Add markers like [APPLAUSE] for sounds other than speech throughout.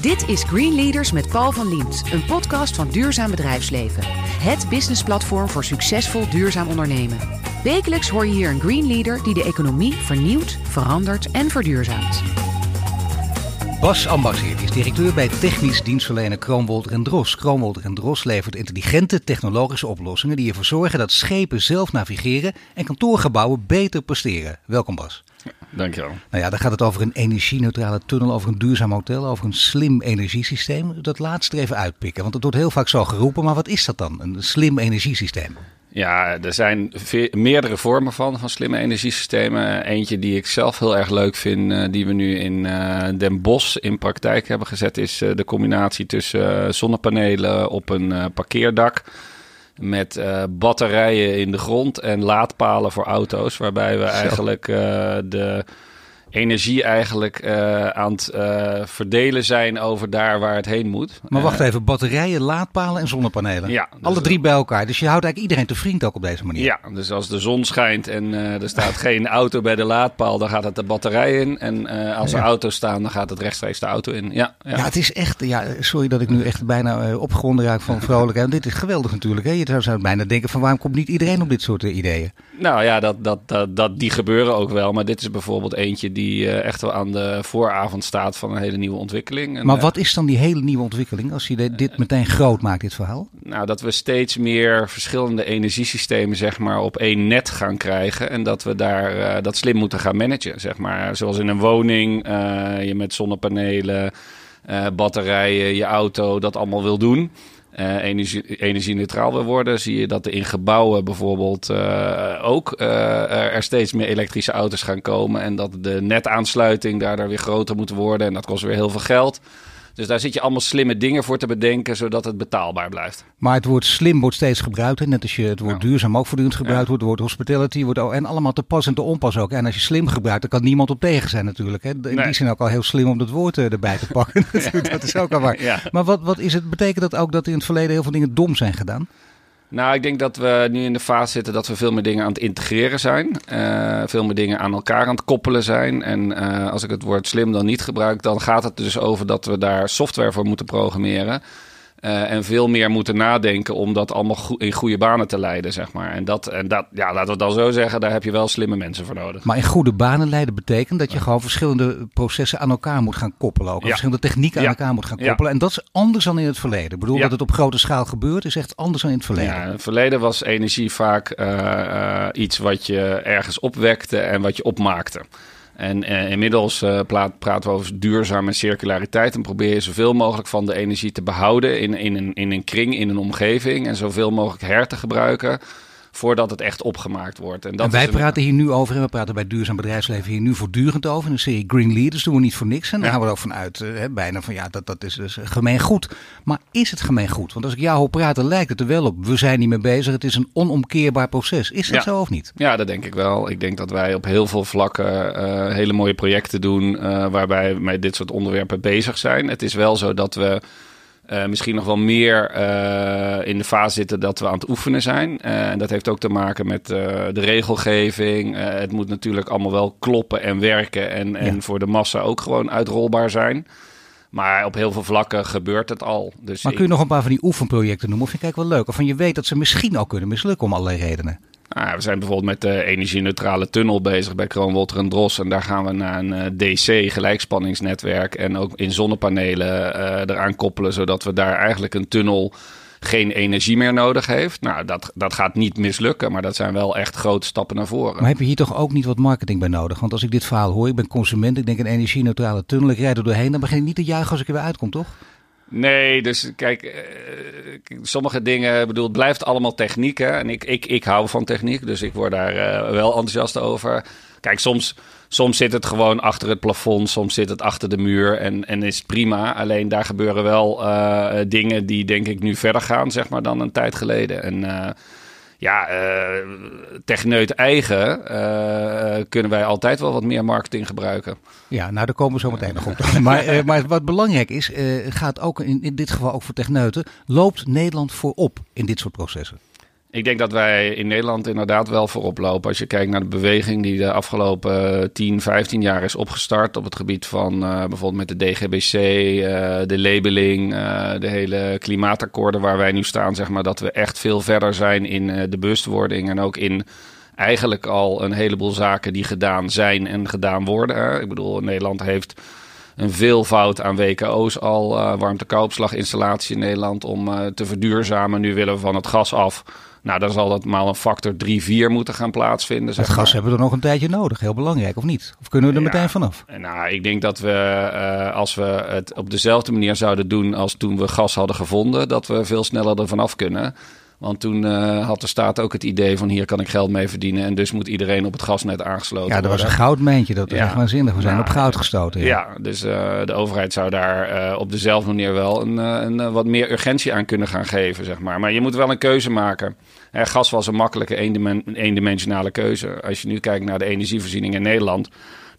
Dit is Green Leaders met Paul van Liemt, een podcast van Duurzaam Bedrijfsleven. Het businessplatform voor succesvol duurzaam ondernemen. Wekelijks hoor je hier een Green Leader die de economie vernieuwt, verandert en verduurzaamt. Bas Ambasseer is directeur bij technisch dienstverlener Kroonwolder en Dros. Kroonwolder en Dros levert intelligente technologische oplossingen die ervoor zorgen dat schepen zelf navigeren en kantoorgebouwen beter presteren. Welkom Bas. Dankjewel. Nou ja, dan gaat het over een energie-neutrale tunnel, over een duurzaam hotel, over een slim energiesysteem. Dat laatste er even uitpikken, want het wordt heel vaak zo geroepen. Maar wat is dat dan, een slim energiesysteem? Ja, er zijn meerdere vormen van, van slimme energiesystemen. Eentje die ik zelf heel erg leuk vind, uh, die we nu in uh, Den Bosch in praktijk hebben gezet, is uh, de combinatie tussen zonnepanelen op een parkeerdak met batterijen in de grond en laadpalen voor auto's. Waarbij we eigenlijk de energie eigenlijk uh, aan het uh, verdelen zijn over daar waar het heen moet. Maar wacht even, batterijen, laadpalen en zonnepanelen. Ja, dus Alle drie bij elkaar. Dus je houdt eigenlijk iedereen te vriend ook op deze manier. Ja, dus als de zon schijnt en uh, er staat geen auto bij de laadpaal, dan gaat het de batterij in. En als er ja. auto's staan, dan gaat het rechtstreeks de auto in. Ja, ja. ja het is echt, ja, sorry dat ik nu echt bijna opgewonden raak van vrolijkheid. dit is geweldig natuurlijk. Hè? Je zou bijna denken van waarom komt niet iedereen op dit soort ideeën? Nou ja, dat, dat, dat, dat, die gebeuren ook wel. Maar dit is bijvoorbeeld eentje die uh, echt wel aan de vooravond staat van een hele nieuwe ontwikkeling. En, maar wat is dan die hele nieuwe ontwikkeling als je dit, dit meteen groot maakt, dit verhaal? Nou, dat we steeds meer verschillende energiesystemen zeg maar, op één net gaan krijgen. En dat we daar dat slim moeten gaan managen. Zeg maar. Zoals in een woning, je met zonnepanelen, batterijen, je auto dat allemaal wil doen uh, energie, energie-neutraal wil worden, zie je dat er in gebouwen bijvoorbeeld uh, ook uh, er steeds meer elektrische auto's gaan komen. En dat de netaansluiting daardoor weer groter moet worden. En dat kost weer heel veel geld. Dus daar zit je allemaal slimme dingen voor te bedenken, zodat het betaalbaar blijft. Maar het woord slim wordt steeds gebruikt. Hè? Net als je het woord ja. duurzaam ook voortdurend gebruikt ja. wordt. Het woord hospitality wordt ook. En allemaal te pas en te onpas ook. En als je slim gebruikt, dan kan niemand op tegen zijn natuurlijk. Hè? In nee. die zin ook al heel slim om dat woord erbij te pakken. [LAUGHS] dat is ook al waar. Ja. Maar wat, wat is het? Betekent dat ook dat in het verleden heel veel dingen dom zijn gedaan? Nou, ik denk dat we nu in de fase zitten dat we veel meer dingen aan het integreren zijn. Uh, veel meer dingen aan elkaar aan het koppelen zijn. En uh, als ik het woord slim dan niet gebruik, dan gaat het dus over dat we daar software voor moeten programmeren. Uh, en veel meer moeten nadenken om dat allemaal go in goede banen te leiden, zeg maar. En dat, en dat, ja, laten we het dan zo zeggen, daar heb je wel slimme mensen voor nodig. Maar in goede banen leiden betekent dat je ja. gewoon verschillende processen aan elkaar moet gaan koppelen. Ook ja. verschillende technieken aan elkaar moet gaan koppelen. En dat is anders dan in het verleden. Ik bedoel, dat het op grote schaal gebeurt, is echt anders dan in het verleden. Ja, in het verleden was energie vaak uh, uh, iets wat je ergens opwekte en wat je opmaakte. En uh, inmiddels uh, praten we over duurzame circulariteit. En probeer je zoveel mogelijk van de energie te behouden in, in, een, in een kring, in een omgeving. En zoveel mogelijk her te gebruiken voordat het echt opgemaakt wordt. En, dat en wij een... praten hier nu over, en we praten bij Duurzaam Bedrijfsleven hier nu voortdurend over. De serie Green Leaders doen we niet voor niks. En daar ja. gaan we er ook vanuit, uh, bijna van ja, dat, dat is dus gemeen goed. Maar is het gemeen goed? Want als ik jou hoor praten, lijkt het er wel op. We zijn niet mee bezig, het is een onomkeerbaar proces. Is dat ja. zo of niet? Ja, dat denk ik wel. Ik denk dat wij op heel veel vlakken uh, hele mooie projecten doen, uh, waarbij we met dit soort onderwerpen bezig zijn. Het is wel zo dat we uh, misschien nog wel meer uh, in de fase zitten dat we aan het oefenen zijn. Uh, en dat heeft ook te maken met de regelgeving. het moet natuurlijk allemaal wel kloppen en werken. En, en voor de massa ook gewoon uitrolbaar zijn. Maar op heel veel vlakken gebeurt het al. Dus maar kun je nog een paar van die oefenprojecten noemen? Of vind je kijk wel leuk? Of van je weet dat ze misschien ook kunnen mislukken om allerlei redenen? Nou, we zijn bijvoorbeeld met de energie-neutrale tunnel bezig bij Kroonwolter en Dros. En daar gaan we naar een uh, DC, gelijkspanningsnetwerk. En ook in zonnepanelen uh, eraan koppelen, zodat we daar eigenlijk een tunnel geen energie meer nodig heeft. Nou, dat, dat gaat niet mislukken, maar dat zijn wel echt grote stappen naar voren. Maar heb je hier toch ook niet wat marketing bij nodig? Want als ik dit verhaal hoor, ik ben consument, ik denk een energie-neutrale tunnel, ik rijd er doorheen, dan begin ik niet te juichen als ik er weer uitkom, toch? Nee, dus kijk, uh, sommige dingen, bedoel, het blijft allemaal techniek. Hè? En ik, ik, ik hou van techniek, dus ik word daar uh, wel enthousiast over. Kijk, soms, soms zit het gewoon achter het plafond, soms zit het achter de muur en, en is prima. Alleen daar gebeuren wel uh, dingen die denk ik nu verder gaan, zeg maar, dan een tijd geleden. En ja, uh, techneut eigen uh, kunnen wij altijd wel wat meer marketing gebruiken. Ja, nou daar komen we zo meteen nog op. [LAUGHS] maar, uh, maar wat belangrijk is, gaat ook in, in dit geval ook voor techneuten, loopt Nederland voorop in dit soort processen? Ik denk dat wij in Nederland inderdaad wel voorop lopen. Als je kijkt naar de beweging die de afgelopen 10, 15 jaar is opgestart op het gebied van uh, bijvoorbeeld met de DGBC, uh, de labeling, de hele klimaatakkoorden waar wij nu staan, zeg maar, dat we echt veel verder zijn in de bewustwording en ook in eigenlijk al een heleboel zaken die gedaan zijn en gedaan worden. Ik bedoel, Nederland heeft een veelvoud aan WKO's al, warmte-koopslaginstallatie in Nederland om te verduurzamen. Nu willen we van het gas af. Nou, dan zal dat maal een factor 3, 4 moeten gaan plaatsvinden. Zeg het gas hebben we er nog een tijdje nodig, heel belangrijk, of niet? Of kunnen we er meteen vanaf? Nou, ik denk dat we, uh, als we het op dezelfde manier zouden doen als toen we gas hadden gevonden, dat we veel sneller er vanaf kunnen. Want toen uh, had de staat ook het idee van hier kan ik geld mee verdienen. En dus moet iedereen op het gasnet aangesloten worden. Ja, dat was een goudmijntje. Dat is echt waanzinnig. We zijn nou, op goud gestoten. Ja, ja dus uh, de overheid zou daar uh, op dezelfde manier wel een, een wat meer urgentie aan kunnen gaan geven. Zeg maar. maar je moet wel een keuze maken. gas was een makkelijke eendimensionale keuze. Als je nu kijkt naar de energievoorziening in Nederland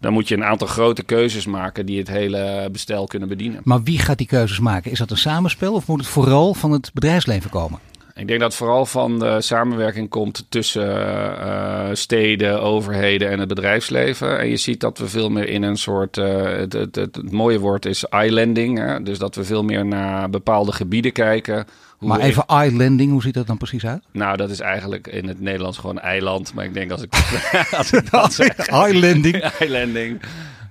dan moet je een aantal grote keuzes maken die het hele bestel kunnen bedienen. Maar wie gaat die keuzes maken? Is dat een samenspel of moet het vooral van het bedrijfsleven komen? Ik denk dat vooral van de samenwerking komt tussen uh, steden, overheden en het bedrijfsleven. En je ziet dat we veel meer in een soort. Uh, het, het, het, mooie woord is islanding. Hè? Dus dat we veel meer naar bepaalde gebieden kijken. maar even islanding, hoe ziet dat dan precies uit? Nou, dat is eigenlijk in het Nederlands gewoon eiland. Maar ik denk als ik, [LAUGHS] [LAUGHS] als ik dat zeg. islanding. [LAUGHS] islanding.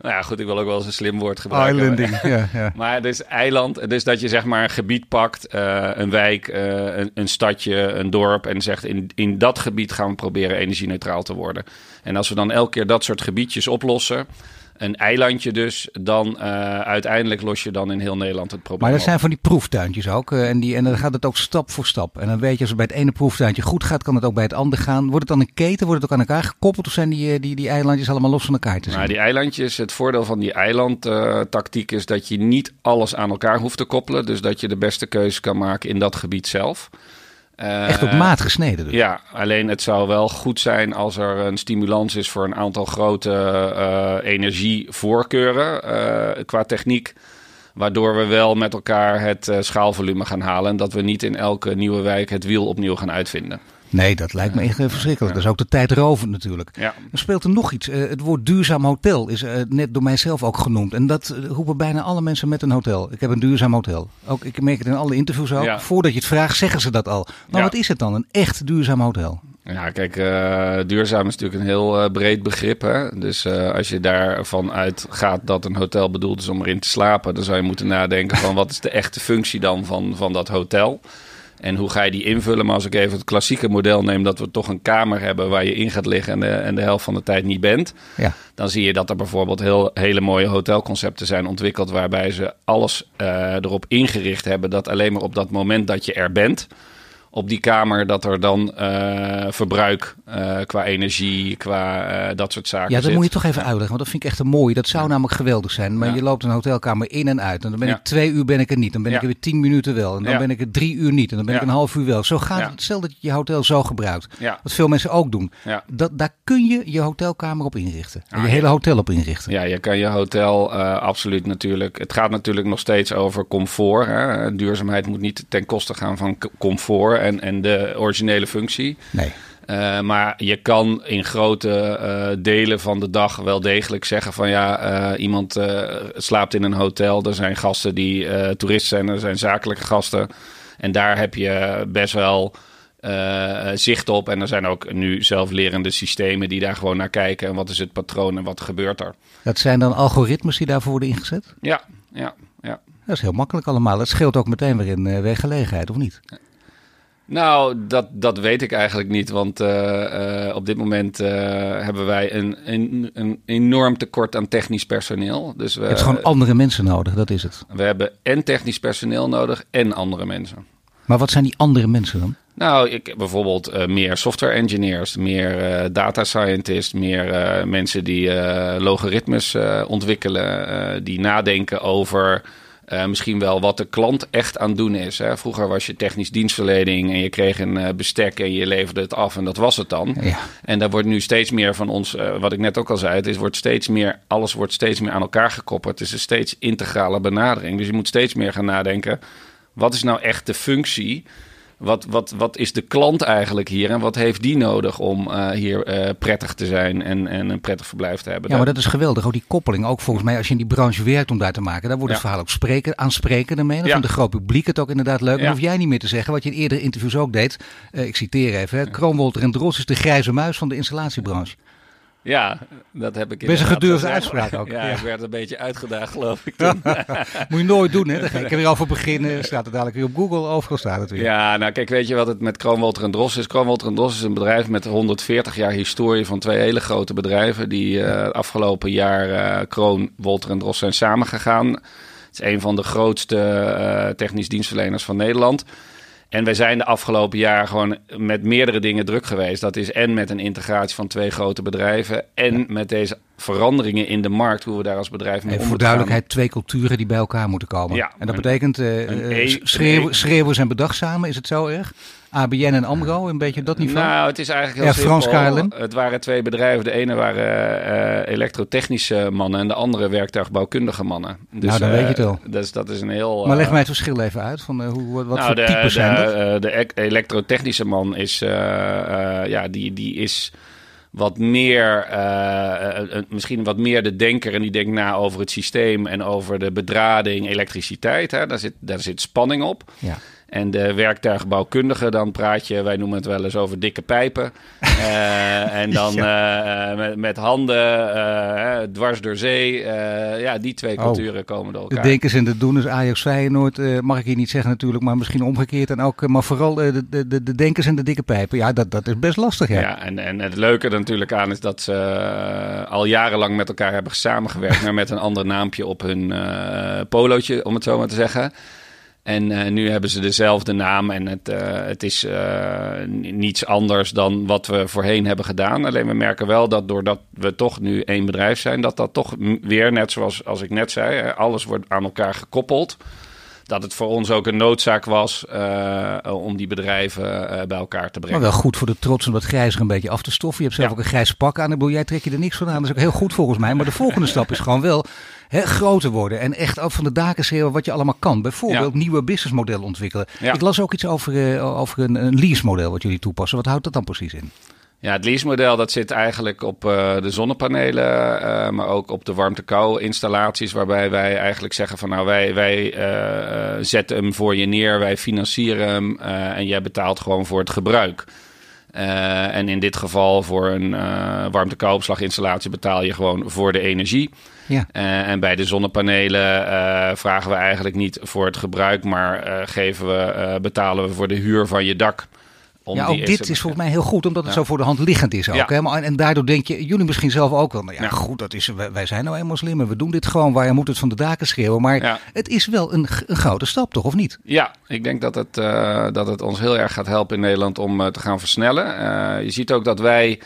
Nou ja, goed, ik wil ook wel eens een slim woord gebruiken. Islanding, [LAUGHS] ja, ja. Maar dus eiland, dus dat je zeg maar een gebied pakt, uh, een wijk, uh, een, een, stadje, een dorp en zegt in, in dat gebied gaan we proberen energie-neutraal te worden. En als we dan elke keer dat soort gebiedjes oplossen, een eilandje dus, dan uh, uiteindelijk los je dan in heel Nederland het probleem. Maar er zijn van die proeftuintjes ook. Uh, en, die, en dan gaat het ook stap voor stap. En dan weet je, als het bij het ene proeftuintje goed gaat, kan het ook bij het andere gaan. Wordt het dan een keten? Wordt het ook aan elkaar gekoppeld? Of zijn die, die, die eilandjes allemaal los van elkaar te zien? Nou, die eilandjes, het voordeel van die eilandtactiek uh, is dat je niet alles aan elkaar hoeft te koppelen. Dus dat je de beste keuze kan maken in dat gebied zelf. Echt op maat gesneden dus. Ja, alleen het zou wel goed zijn als er een stimulans is voor een aantal grote uh, energievoorkeuren uh, qua techniek. Waardoor we wel met elkaar het uh, schaalvolume gaan halen. En dat we niet in elke nieuwe wijk het wiel opnieuw gaan uitvinden. Nee, dat lijkt me echt verschrikkelijk. Dat is ook de tijd rovend natuurlijk. Ja. Er speelt er nog iets. Uh, het woord duurzaam hotel is uh, net door mijzelf ook genoemd. En dat uh, roepen bijna alle mensen met een hotel. Ik heb een duurzaam hotel. Ook, ik merk het in alle interviews ook. Ja. Voordat je het vraagt, zeggen ze dat al. Nou, wat is het dan? Een echt duurzaam hotel? Ja, kijk, duurzaam is natuurlijk een heel breed begrip. Hè? Dus als je daarvan uitgaat dat een hotel bedoeld is om erin te slapen, dan zou je moeten nadenken van wat is de echte functie dan van, van dat hotel. En hoe ga je die invullen? Maar als ik even het klassieke model neem, dat we toch een kamer hebben waar je in gaat liggen en de, en de helft van de tijd niet bent. Ja. Dan zie je dat er bijvoorbeeld heel, hele mooie hotelconcepten zijn ontwikkeld waarbij ze alles uh, erop ingericht hebben dat alleen maar op dat moment dat je er bent op die kamer dat er dan uh, verbruik uh, qua energie, qua uh, dat soort zaken. Ja, dat zit. moet je toch even uitleggen, want dat vind ik echt een mooie. Dat zou namelijk geweldig zijn. Maar ja. je loopt een hotelkamer in en uit. En dan ben ja. ik twee uur ben ik er niet. Dan ben ik er weer tien minuten wel. En dan ben ik er drie uur niet. En dan ben ik een half uur wel. Zo gaat het. Stel dat je je hotel zo gebruikt. Wat veel mensen ook doen. Dat, daar kun je je hotelkamer op inrichten. En je hele hotel op inrichten. Ja, je kan je hotel absoluut natuurlijk. Het gaat natuurlijk nog steeds over comfort. Hè. Duurzaamheid moet niet ten koste gaan van comfort en, en de originele functie. Nee. Uh, maar je kan in grote uh, delen van de dag wel degelijk zeggen van ja, uh, iemand slaapt in een hotel. Er zijn gasten die toeristen zijn, er zijn zakelijke gasten. En daar heb je best wel zicht op. En er zijn ook nu zelflerende systemen die daar gewoon naar kijken. En wat is het patroon en wat gebeurt er? Dat zijn dan algoritmes die daarvoor worden ingezet? Ja, ja, ja. Dat is heel makkelijk allemaal. Dat scheelt ook meteen weer in werkgelegenheid, of niet? Nou, dat, dat weet ik eigenlijk niet. Want uh, uh, op dit moment uh, hebben wij een, een, een, enorm tekort aan technisch personeel. Dus we, je hebt gewoon andere mensen nodig, dat is het. We hebben en technisch personeel nodig en andere mensen. Maar wat zijn die andere mensen dan? Nou, ik, bijvoorbeeld meer software engineers, meer data scientists, meer mensen die logaritmes ontwikkelen, die nadenken over uh, misschien wel wat de klant echt aan doen is. Hè. Vroeger was je technisch dienstverlening en je kreeg een uh, bestek en je leverde het af en dat was het dan. Ja. En daar wordt nu steeds meer van ons, uh, wat ik net ook al zei, het is, wordt steeds meer, alles wordt steeds meer aan elkaar gekoppeld. Het is een steeds integrale benadering. Dus je moet steeds meer gaan nadenken, wat is nou echt de functie wat, wat, wat is de klant eigenlijk hier en wat heeft die nodig om uh, hier uh, prettig te zijn en, en een prettig verblijf te hebben? Ja, maar dat is geweldig. Ook die koppeling, ook volgens mij als je in die branche werkt om daar te maken, daar wordt het verhaal ook spreken, aansprekender mee. Dan ja. vindt het groot publiek het ook inderdaad leuk. Ja. Dan hoef jij niet meer te zeggen wat je in eerdere interviews ook deed. Uh, ik citeer even, hè, Kroonwolter en Dros is de grijze muis van de installatiebranche. Ja, dat heb ik Best een gedurfde uitspraak ook. Ja, ja, ik werd een beetje uitgedaagd, geloof ik. [LAUGHS] Moet je nooit doen, hè? Ik heb over beginnen. Staat het dadelijk weer op Google. Overal staat het weer. Ja, nou kijk, weet je wat het met Kroonwolter en Dros is? Kroonwolter en Dros is een bedrijf met 140 jaar historie van twee hele grote bedrijven. Die uh, afgelopen jaar uh, Kroon, Wolter en Dros zijn samengegaan. Het is een van de grootste uh, technisch dienstverleners van Nederland. En wij zijn de afgelopen jaar gewoon met meerdere dingen druk geweest. Dat is en met een integratie van twee grote bedrijven. En met deze veranderingen in de markt, hoe we daar als bedrijf mee en Voor duidelijkheid, twee culturen die bij elkaar moeten komen. Ja, en dat betekent uh, e schreeuwen, schreeuwen en bedachtzamen, is het zo erg? ABN en AMRO, een beetje dat niveau? Nou, het is eigenlijk heel ja, Frans Het waren twee bedrijven. De ene waren uh, elektrotechnische mannen en de andere werktuigbouwkundige mannen. Dus, nou, dan uh, weet je het wel. Dus dat is een heel... Maar leg mij het verschil even uit. Van, hoe, wat nou, voor de, types zijn dat? de e-, elektrotechnische man is... ja, die, die is wat meer, uh, misschien wat meer de denker en die denkt na over het systeem en over de bedrading, elektriciteit. Hè? Daar, zit, daar zit spanning op. Ja. En de werktuigbouwkundige, dan praat je, wij noemen het wel eens over dikke pijpen. Uh, [LAUGHS] en dan ja. uh, met, met, handen uh, dwars door zee. ja, die twee oh. culturen komen door elkaar. De denkers en de doeners, Ajax Feyenoord, mag ik hier niet zeggen natuurlijk, maar misschien omgekeerd. En ook, maar vooral de, de, de denkers en de dikke pijpen. Ja, dat, dat is best lastig, ja. Ja, en, en het leuke er natuurlijk aan is dat ze al jarenlang met elkaar hebben samengewerkt, [LAUGHS] maar met een ander naampje op hun polootje, om het zo maar te zeggen. En uh, nu hebben ze dezelfde naam en het, uh, het is uh, niets anders dan wat we voorheen hebben gedaan. Alleen we merken wel dat doordat we toch nu één bedrijf zijn, dat dat toch weer, net zoals als ik net zei, alles wordt aan elkaar gekoppeld dat het voor ons ook een noodzaak was uh, om die bedrijven uh, bij elkaar te brengen. Maar wel goed voor de trots om dat grijzer een beetje af te stoffen. Je hebt zelf ja. ook een grijs pak aan. Ik bedoel, jij trek je er niks van aan. Dat is ook heel goed volgens mij. Maar de volgende [LAUGHS] stap is gewoon wel hè, groter worden. En echt ook van de daken schreeuwen wat je allemaal kan. Bijvoorbeeld ja. nieuwe businessmodellen ontwikkelen. Ja. Ik las ook iets over, uh, over een, een lease model wat jullie toepassen. Wat houdt dat dan precies in? Ja, het leasemodel dat zit eigenlijk op uh, de zonnepanelen, uh, maar ook op de warmte-kou installaties, waarbij wij eigenlijk zeggen van nou wij, wij uh, zetten hem voor je neer, wij financieren hem en jij betaalt gewoon voor het gebruik. en in dit geval voor een warmte-kou-opslaginstallatie betaal je gewoon voor de energie. Ja. en bij de zonnepanelen vragen we eigenlijk niet voor het gebruik, maar geven we, betalen we voor de huur van je dak ja, ook dit is volgens mij heel goed, omdat het zo voor de hand liggend is ook. Ja. Hè? Maar, en daardoor denk je, jullie misschien zelf ook wel, nou ja, goed, dat is, wij, zijn nou eenmaal slimmer, we doen dit gewoon, waar je moet het van de daken schreeuwen. Maar het is wel een, een, grote stap, toch, of niet? Ja, ik denk dat het, uh, dat het ons heel erg gaat helpen in Nederland om uh, te gaan versnellen. Uh, je ziet ook dat wij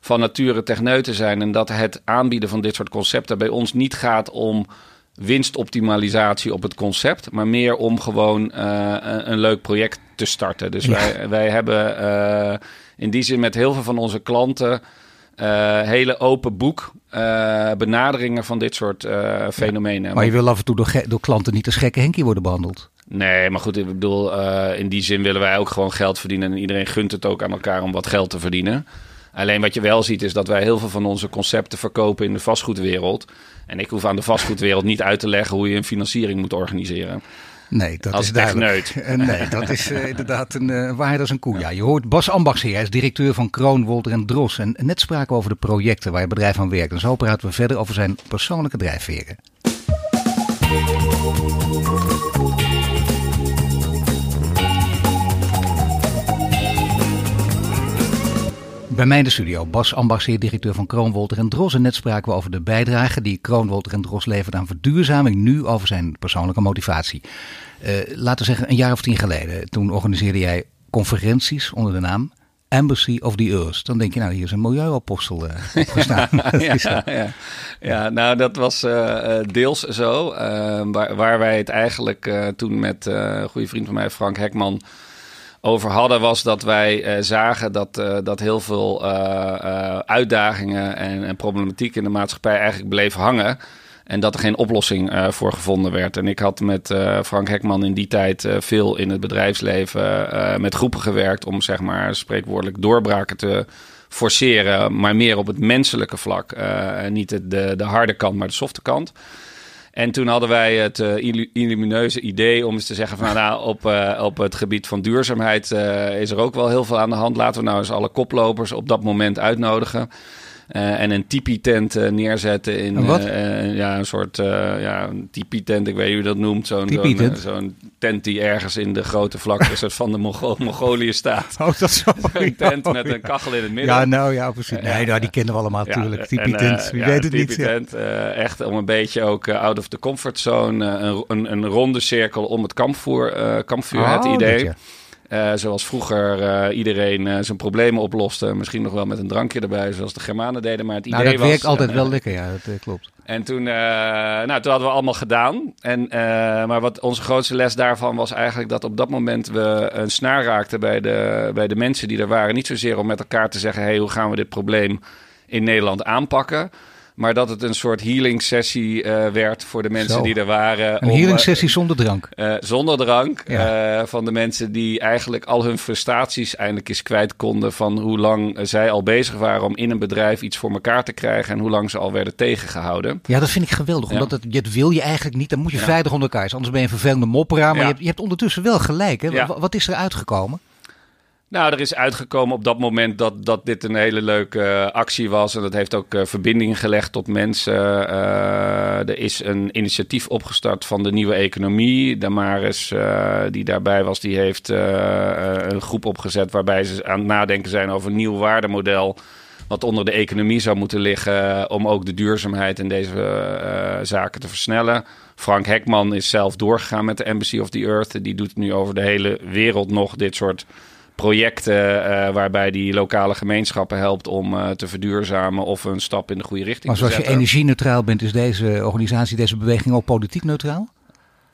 van nature techneuten zijn en dat het aanbieden van dit soort concepten bij ons niet gaat om winstoptimalisatie op het concept, maar meer om gewoon uh, een, een, leuk project te starten. Dus ja. wij, wij hebben uh, in die zin met heel veel van onze klanten uh, hele open boek benaderingen van dit soort fenomenen. Ja. Maar je wil af en toe door, door klanten niet als gekke Henkie worden behandeld. Nee, maar goed, ik bedoel, in die zin willen wij ook gewoon geld verdienen. En iedereen gunt het ook aan elkaar om wat geld te verdienen. Alleen wat je wel ziet is dat wij heel veel van onze concepten verkopen in de vastgoedwereld. En ik hoef aan de vastgoedwereld niet uit te leggen hoe je een financiering moet organiseren. Nee, dat als is duidelijk. Nee, dat is uh, [LAUGHS] inderdaad een uh, waarheid als een koe. Ja, je hoort Bas Ambachtsheer, hij is directeur van Kroon, Wolter en Dros. En net spraken we over de projecten waar het bedrijf aan werkt. En zo praten we verder over zijn persoonlijke drijfveren. Bij mij in de studio Bas Ambachtsheer, directeur van Kroonwolter en Dros. En net spraken we over de bijdrage die Kroonwolter en Dros levert aan verduurzaming. Nu over zijn persoonlijke motivatie. Uh, laten we zeggen, een jaar of tien geleden. Toen organiseerde jij conferenties onder de naam Embassy of the Earth. Dan denk je, nou, hier is een milieuapostel uh, [LAUGHS] opgestaan. ja, [LAUGHS] ja, ja, nou, dat was uh, deels zo. waar, waar, wij het eigenlijk toen met een goede vriend van mij, Frank Hekman over hadden, was dat wij uh, zagen dat, uh, dat heel veel uh, uitdagingen en, en, problematiek in de maatschappij eigenlijk bleef hangen. En dat er geen oplossing voor gevonden werd. En ik had met Frank Hekman in die tijd veel in het bedrijfsleven met groepen gewerkt om zeg maar spreekwoordelijk doorbraken te forceren, maar meer op het menselijke vlak. niet de, de harde kant, maar de softe kant. En toen hadden wij het uh, illumineuze idee om eens te zeggen van nou, op, uh, op het gebied van duurzaamheid uh, is er ook wel heel veel aan de hand. Laten we nou eens alle koplopers op dat moment uitnodigen. Uh, en een tipi-tent uh, neerzetten in uh, ja, een soort ja, een tipi-tent, ik weet niet hoe je dat noemt. Zo'n zo'n zo tent die ergens in de grote vlakte van de Mongo [LAUGHS] Mongolië staat. Oh, dat is. Een [LAUGHS] tent met een kachel in het midden. Ja, nou ja, precies. Nee, nou, die kennen we allemaal natuurlijk. Tipi-tent, wie weet het niet. Tipi-tent, echt om een beetje ook out of the comfort zone, een, een, een, ronde cirkel om het kampvuur, kampvuur oh, het idee. Uh, zoals vroeger uh, iedereen uh, zijn problemen oploste. Misschien nog wel met een drankje erbij, zoals de Germanen deden. Maar het nou, idee dat werkt altijd wel lekker, ja, dat klopt. En toen, nou, toen hadden we allemaal gedaan. En, maar wat onze grootste les daarvan was eigenlijk dat op dat moment we een snaar raakten bij de, bij de mensen die er waren. Niet zozeer om met elkaar te zeggen, hey, hoe gaan we dit probleem in Nederland aanpakken? Maar dat het een soort healing sessie uh, werd voor de mensen die er waren. Een healing eh, sessie zonder drank. Uh, zonder drank. Ja. van de mensen die eigenlijk al hun frustraties eindelijk eens kwijt konden. Van hoe lang zij al bezig waren om in een bedrijf iets voor elkaar te krijgen. En hoe lang ze al werden tegengehouden. Ja, dat vind ik geweldig. Omdat het, dat wil je eigenlijk niet. Dan moet je ja. veilig onder elkaar zijn. Anders ben je een vervelende mopperaar. Maar je, hebt, je hebt ondertussen wel gelijk. Hè? Wat is er uitgekomen? Nou, er is uitgekomen op dat moment dat, dat dit een hele leuke uh, actie was. En dat heeft ook uh, verbinding gelegd tot mensen. Uh, er is een initiatief opgestart van de nieuwe economie. Damaris, die daarbij was, die heeft een groep opgezet... waarbij ze aan het nadenken zijn over een nieuw waardemodel... wat onder de economie zou moeten liggen... om ook de duurzaamheid in deze zaken te versnellen. Frank Hekman is zelf doorgegaan met de Embassy of the Earth. Die doet nu over de hele wereld nog dit soort projecten uh, waarbij die lokale gemeenschappen helpt om uh, te verduurzamen of een stap in de goede richting maar te zetten. Maar zoals je energie-neutraal bent, is deze organisatie, deze beweging ook politiek neutraal?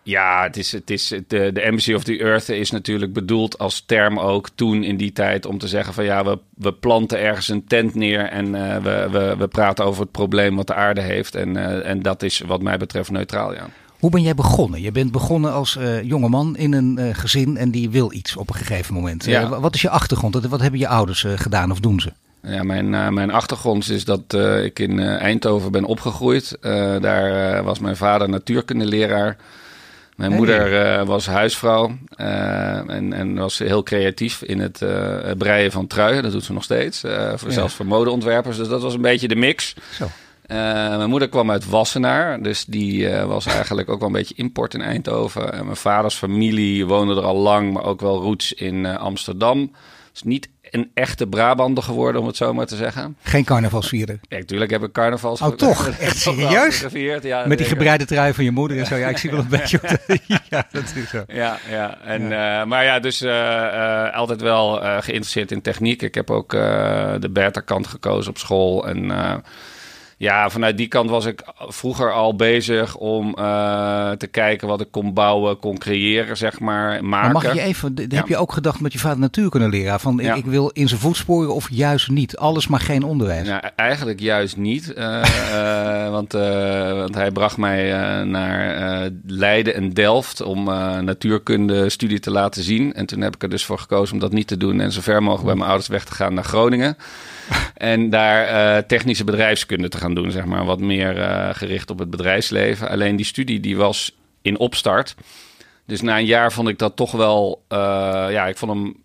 Ja, het is, het is, de, de Embassy of the Earth is natuurlijk bedoeld als term ook toen in die tijd om te zeggen van ja, we, we planten ergens een tent neer en uh, we, we, we praten over het probleem wat de aarde heeft. En, uh, en dat is wat mij betreft neutraal, ja. Hoe ben jij begonnen? Je bent begonnen als uh, jongeman in een uh, gezin en die wil iets op een gegeven moment. Ja. Uh, wat is je achtergrond? Wat hebben je ouders gedaan of doen ze? Ja, mijn, mijn achtergrond is dat ik in Eindhoven ben opgegroeid. daar was mijn vader natuurkundeleraar. Mijn moeder was huisvrouw en, en was heel creatief in het breien van truien. Dat doet ze nog steeds, voor, ja. zelfs voor modeontwerpers. Dus dat was een beetje de mix. Zo. Uh, mijn moeder kwam uit Wassenaar, dus die uh, was eigenlijk ook wel een beetje import in Eindhoven. En mijn vaders familie woonde er al lang, maar ook wel roots in uh, Amsterdam. Dus niet een echte Brabander geworden, om het zo maar te zeggen. Geen carnavalsvieren? Ja, natuurlijk heb ik carnavals Oh, toch? [LAUGHS] Echt serieus? Ja, Met die gebreide trui van je moeder en zo. Ja, ik zie wel een [LAUGHS] beetje... [LAUGHS] ja, dat is zo. Ja, ja. En, ja. Uh, maar ja, dus uh, uh, altijd wel geïnteresseerd in techniek. Ik heb ook de beta-kant gekozen op school en... Ja, vanuit die kant was ik vroeger al bezig om uh, te kijken wat ik kon bouwen, kon creëren, zeg maar, maken. Maar mag je even, ja. heb je ook gedacht met je vader natuur kunnen leren? Van ja. ik, ik, wil in zijn voetsporen of juist niet? Alles maar geen onderwijs? Ja, eigenlijk juist niet. Uh, uh, [LAUGHS] want, want hij bracht mij naar Leiden en Delft om natuurkunde studie te laten zien. En toen heb ik er dus voor gekozen om dat niet te doen en zo ver mogelijk bij mijn ouders weg te gaan naar Groningen. En daar uh, technische bedrijfskunde te gaan doen, zeg maar. Wat meer uh, gericht op het bedrijfsleven. Alleen die studie die was in opstart. Dus na een jaar vond ik dat toch wel... Uh, ja, ik vond hem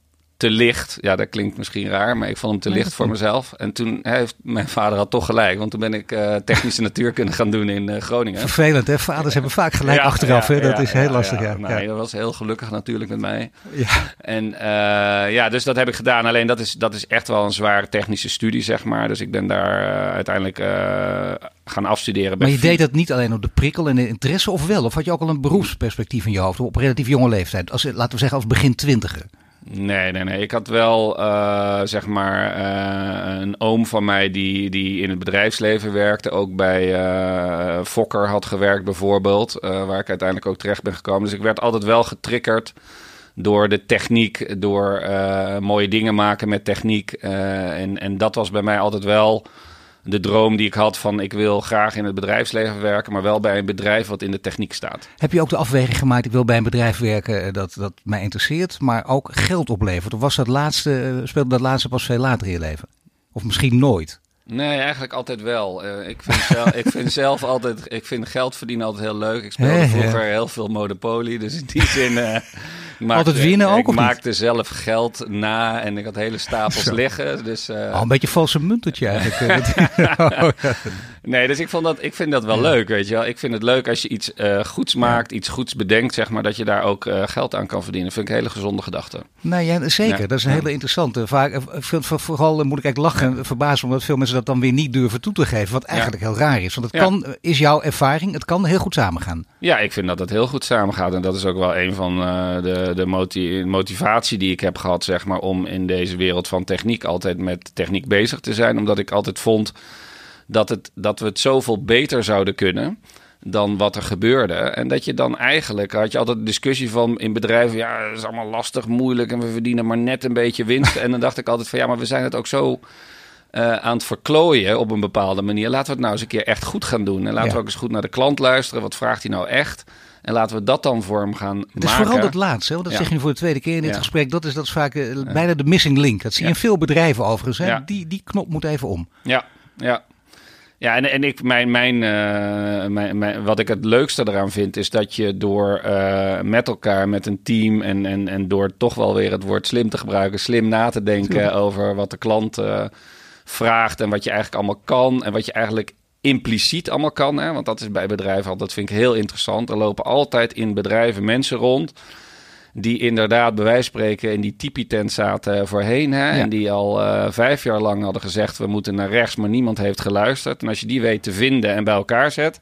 te licht. Ja, dat klinkt misschien raar, maar ik vond hem te licht voor mezelf. En toen heeft mijn vader had toch gelijk, want toen ben ik uh, technische [LAUGHS] natuurkunde gaan doen in uh, Groningen. Vervelend, hè? Vaders hebben vaak gelijk ja, achteraf, ja, hè? Dat is heel lastig, ja. Nee, dat was heel gelukkig natuurlijk met mij. Ja. En uh, ja, dus dat heb ik gedaan. Alleen dat is, dat is echt wel een zware technische studie, zeg maar. Dus ik ben daar uiteindelijk gaan afstuderen. Maar je deed dat niet alleen op de prikkel en de interesse, of wel? Of had je ook al een beroepsperspectief in je hoofd op relatief jonge leeftijd? Als, laten we zeggen als begin twintiger. Nee, nee, nee. Ik had wel, uh, zeg maar, uh, een oom van mij die, die in het bedrijfsleven werkte. Ook bij uh, Fokker had gewerkt bijvoorbeeld. waar ik uiteindelijk ook terecht ben gekomen. Dus ik werd altijd wel getriggerd door de techniek. Door mooie dingen maken met techniek. en, en dat was bij mij altijd wel de droom die ik had van ik wil graag in het bedrijfsleven werken, maar wel bij een bedrijf wat in de techniek staat. Heb je ook de afweging gemaakt, ik wil bij een bedrijf werken eh, dat, dat mij interesseert, maar ook geld oplevert? Of was dat laatste, eh, speelde dat laatste pas veel later in je leven? Of misschien nooit? Nee, eigenlijk altijd wel. Uh, ik, vind zelf, ik vind zelf altijd, ik vind geld verdienen altijd heel leuk. Ik speelde vroeger heel veel Monopoly, dus in die zin... Uh, maakte, Altijd winnen ook, Ik maakte zelf geld na en ik had hele stapels liggen. Dus, uh... een beetje valse muntertje eigenlijk. [LAUGHS] nee, dus ik, vond dat, ik vind dat wel leuk, weet je wel. Ik vind het leuk als je iets uh, goeds maakt, iets goeds bedenkt, zeg maar, dat je daar ook uh, geld aan kan verdienen. Vind ik een hele gezonde gedachte. Nee, ja, zeker. Dat is een hele interessante. Vaak, vooral moet ik eigenlijk lachen verbazen omdat veel mensen dat dan weer niet durven toe te geven. Wat eigenlijk heel raar is. Want het kan, is jouw ervaring, het kan heel goed samengaan. Ja, ik vind dat het heel goed samengaat. En dat is ook wel een van de de motivatie die ik heb gehad, zeg maar, om in deze wereld van techniek altijd met techniek bezig te zijn. Omdat ik altijd vond dat, het, dat we het zoveel beter zouden kunnen dan wat er gebeurde. En dat je dan eigenlijk, had je altijd een discussie van in bedrijven, ja, is allemaal lastig, moeilijk en we verdienen maar net een beetje winst. en dan dacht ik altijd van, ja, maar we zijn het ook zo uh, aan het verklooien op een bepaalde manier. Laten we het nou eens een keer echt goed gaan doen. En laten we ook eens goed naar de klant luisteren. Wat vraagt hij nou echt? En laten we dat dan vorm gaan maken. Het is vooral dat laatste, want dat zeg je nu voor de tweede keer in dit gesprek. Dat is, dat is vaak uh, bijna de missing link. Dat zie je in veel bedrijven overigens. Hè? Die, die knop moet even om. Ja, ja. Ja, en, en ik, mijn, mijn, uh, mijn, mijn, wat ik het leukste eraan vind, is dat je door uh, met elkaar, met een team en, en, en door toch wel weer het woord slim te gebruiken, slim na te denken over wat de klant uh, vraagt en wat je eigenlijk allemaal kan en wat je eigenlijk impliciet allemaal kan. Hè? Want dat is bij bedrijven altijd, vind ik heel interessant. Er lopen altijd in bedrijven mensen rond die inderdaad bij wijze spreken in die tipi-tent zaten voorheen. Hè? En die al uh, vijf jaar lang hadden gezegd, we moeten naar rechts, maar niemand heeft geluisterd. En als je die weet te vinden en bij elkaar zet...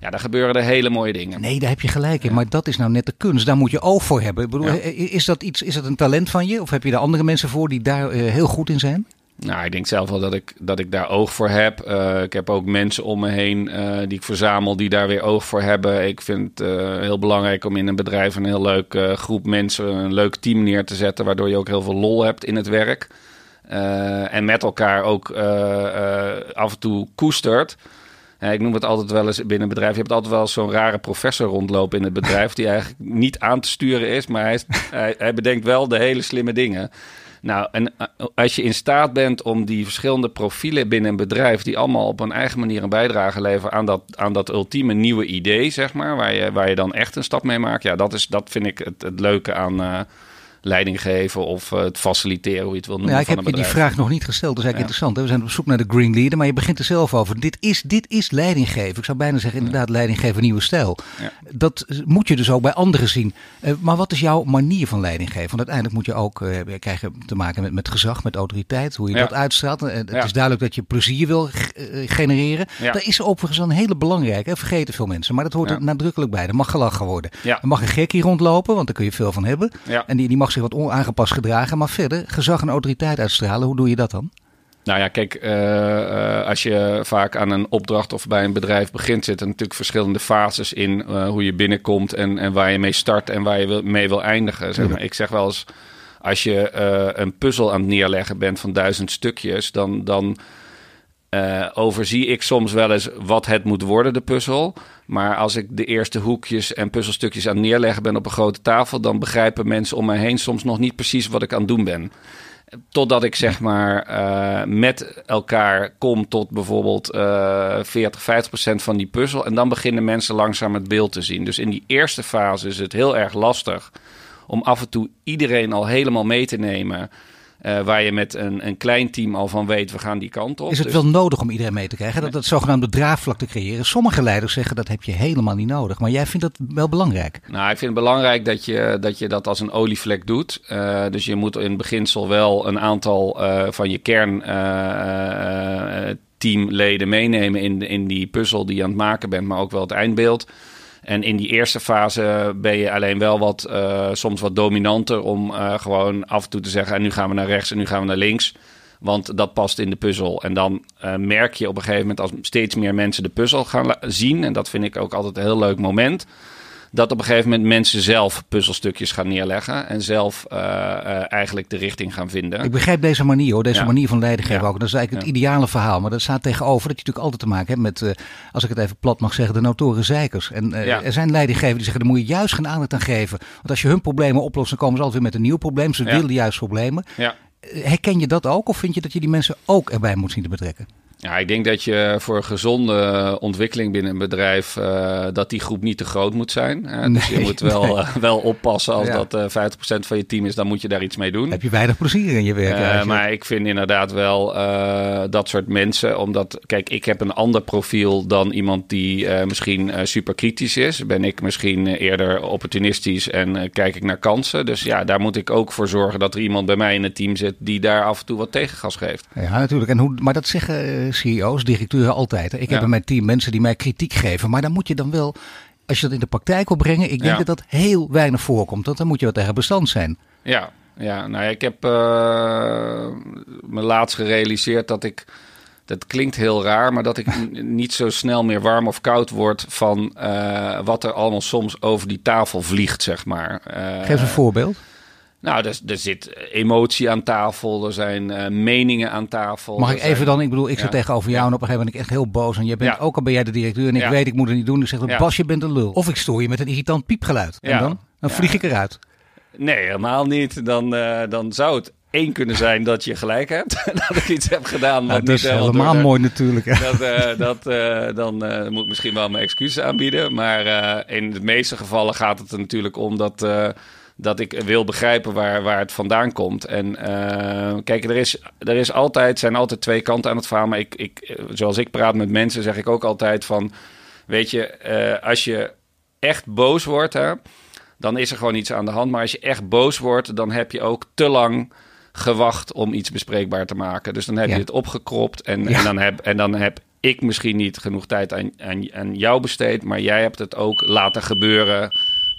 Ja, dan gebeuren er hele mooie dingen. Nee, daar heb je gelijk in. Maar dat is nou net de kunst. Daar moet je oog voor hebben. Ik bedoel, is, dat iets, is dat een talent van je? Of heb je er andere mensen voor die daar uh, heel goed in zijn? Nou, ik denk zelf wel dat ik, dat ik daar oog voor heb. Uh, ik heb ook mensen om me heen uh, die ik verzamel die daar weer oog voor hebben. Ik vind het uh, heel belangrijk om in een bedrijf een heel leuk groep mensen, een leuk team neer te zetten, waardoor je ook heel veel lol hebt in het werk. en met elkaar ook af en toe koestert. ik noem het altijd wel eens binnen een bedrijf. Je hebt altijd wel zo'n rare professor rondlopen in het bedrijf. die eigenlijk niet aan te sturen is. Maar hij, [LAUGHS] hij, hij bedenkt wel de hele slimme dingen. Nou, en eh, als je in staat bent om die verschillende profielen binnen een bedrijf, die allemaal op een eigen manier een bijdrage leveren aan dat, aan dat ultieme nieuwe idee, zeg maar, waar je, waar je dan echt een stap mee maakt. Ja, dat, is, dat vind ik het, het leuke aan, uh, leiding geven of eh, het faciliteren, hoe je het wil noemen. Ja, ik heb je die vraag nog niet gesteld, dat is eigenlijk interessant. Hè? We zijn op zoek naar de Green Leader, maar je begint er zelf over. Dit is, dit is leiding geven. Ik zou bijna zeggen, inderdaad, leiding geven, nieuwe stijl. Ja. Dat moet je dus ook bij anderen zien. Uh, maar wat is jouw manier van leiding geven? Want uiteindelijk moet je ook uh, krijgen te maken met, met gezag, met autoriteit, hoe je dat uitstraalt. het is duidelijk dat je plezier wil genereren. Dat is overigens een hele belangrijke, vergeten veel mensen. Maar dat hoort er nadrukkelijk bij. Er mag gelachen worden. Er mag een gekkie rondlopen, want daar kun je veel van hebben. En die, die mag zich wat onaangepast gedragen. Maar verder, gezag en autoriteit uitstralen, hoe doe je dat dan? Nou ja, kijk, uh, uh, als je vaak aan een opdracht of bij een bedrijf begint, zitten natuurlijk verschillende fases in uh, hoe je binnenkomt en, en waar je mee start en waar je wil, mee wil eindigen. Zeg maar. Ik zeg wel eens, als je een puzzel aan het neerleggen bent van duizend stukjes, dan, dan uh, overzie ik soms wel eens wat het moet worden, de puzzel. Maar als ik de eerste hoekjes en puzzelstukjes aan neerleggen ben op een grote tafel, dan begrijpen mensen om mij heen soms nog niet precies wat ik aan het doen ben. Totdat ik zeg maar uh, met elkaar kom tot bijvoorbeeld uh, 40, 50 procent van die puzzel. En dan beginnen mensen langzaam het beeld te zien. Dus in die eerste fase is het heel erg lastig om af en toe iedereen al helemaal mee te nemen. Uh, waar je met een, een klein team al van weet, we gaan die kant op. Is het dus... wel nodig om iedereen mee te krijgen? Dat, dat zogenaamde draagvlak te creëren. Sommige leiders zeggen dat heb je helemaal niet nodig. Maar jij vindt dat wel belangrijk. Nou, ik vind het belangrijk dat je dat, je dat als een olievlek doet. Uh, dus je moet in beginsel wel een aantal uh, van je kern teamleden meenemen in, in die puzzel die je aan het maken bent. Maar ook wel het eindbeeld. En in die eerste fase ben je alleen wel wat, uh, soms wat dominanter om uh, gewoon af en toe te zeggen: en nu gaan we naar rechts en nu gaan we naar links. Want dat past in de puzzel. En dan uh, merk je op een gegeven moment als steeds meer mensen de puzzel gaan zien. En dat vind ik ook altijd een heel leuk moment. Dat op een gegeven moment mensen zelf puzzelstukjes gaan neerleggen en zelf uh, uh, eigenlijk de richting gaan vinden. Ik begrijp deze manier hoor, deze manier van leidinggeven ook. Dat is eigenlijk het ideale verhaal. Maar dat staat tegenover dat je natuurlijk altijd te maken hebt met, uh, als ik het even plat mag zeggen, de notoren zeikers. En er zijn leidinggevers die zeggen, daar moet je juist geen aandacht aan geven. Want als je hun problemen oplost, dan komen ze altijd weer met een nieuw probleem. Ze willen juist problemen. Herken je dat ook? Of vind je dat je die mensen ook erbij moet zien te betrekken? Ja, ik denk dat je voor een gezonde ontwikkeling binnen een bedrijf, uh, dat die groep niet te groot moet zijn. Hè? dus je moet wel, nee. uh, wel oppassen als ja. dat uh, 50% van je team is, dan moet je daar iets mee doen. Heb je weinig plezier in je werk? maar ik vind inderdaad wel dat soort mensen, omdat, kijk, ik heb een ander profiel dan iemand die misschien super kritisch is. Ben ik misschien eerder opportunistisch en kijk ik naar kansen. Dus ja, daar moet ik ook voor zorgen dat er iemand bij mij in het team zit die daar af en toe wat tegengas geeft. Ja, natuurlijk. En hoe, maar dat zeggen CEO's, directeuren altijd. Ik heb in mijn team mensen die mij kritiek geven. Maar dan moet je dan wel, als je dat in de praktijk wil brengen, ik denk dat dat heel weinig voorkomt. Want dan moet je wat tegen bestand zijn. Ja, ja nou ja, ik heb uh, me laatst gerealiseerd dat ik. Dat klinkt heel raar, maar dat ik [LAUGHS] niet zo snel meer warm of koud word van uh, wat er allemaal soms over die tafel vliegt, zeg maar. Uh, Geef een voorbeeld. Nou, er, er zit emotie aan tafel, er zijn uh, meningen aan tafel. Mag ik zijn... even dan, ik bedoel, ik ja. zit tegenover jou en op een gegeven moment ben ik echt heel boos. En je bent ja. ook al ben jij de directeur en ik weet ik moet het niet doen. Ik zeg, Bas, je bent een lul. Of ik stoor je met een irritant piepgeluid. En dan? Dan vlieg ik eruit. Nee, helemaal niet. Dan, uh, dan zou het één kunnen zijn dat je gelijk hebt. [LAUGHS] dat ik iets heb gedaan. Wat ja, dat is helemaal door, mooi natuurlijk. Hè? Dat, uh, dat, uh, dan uh, moet ik misschien wel mijn excuses aanbieden. Maar in de meeste gevallen gaat het er natuurlijk om dat dat ik wil begrijpen waar, waar het vandaan komt. En uh, kijk, er, is, er is altijd, zijn altijd twee kanten aan het verhaal. Maar ik, ik, zoals ik praat met mensen, zeg ik ook altijd van... Weet je, uh, als je echt boos wordt, hè, dan is er gewoon iets aan de hand. Maar als je echt boos wordt, dan heb je ook te lang gewacht om iets bespreekbaar te maken. Dus dan heb ja. je het opgekropt en, ja. en, dan heb, en dan heb ik misschien niet genoeg tijd aan, aan, aan jou besteed... maar jij hebt het ook laten gebeuren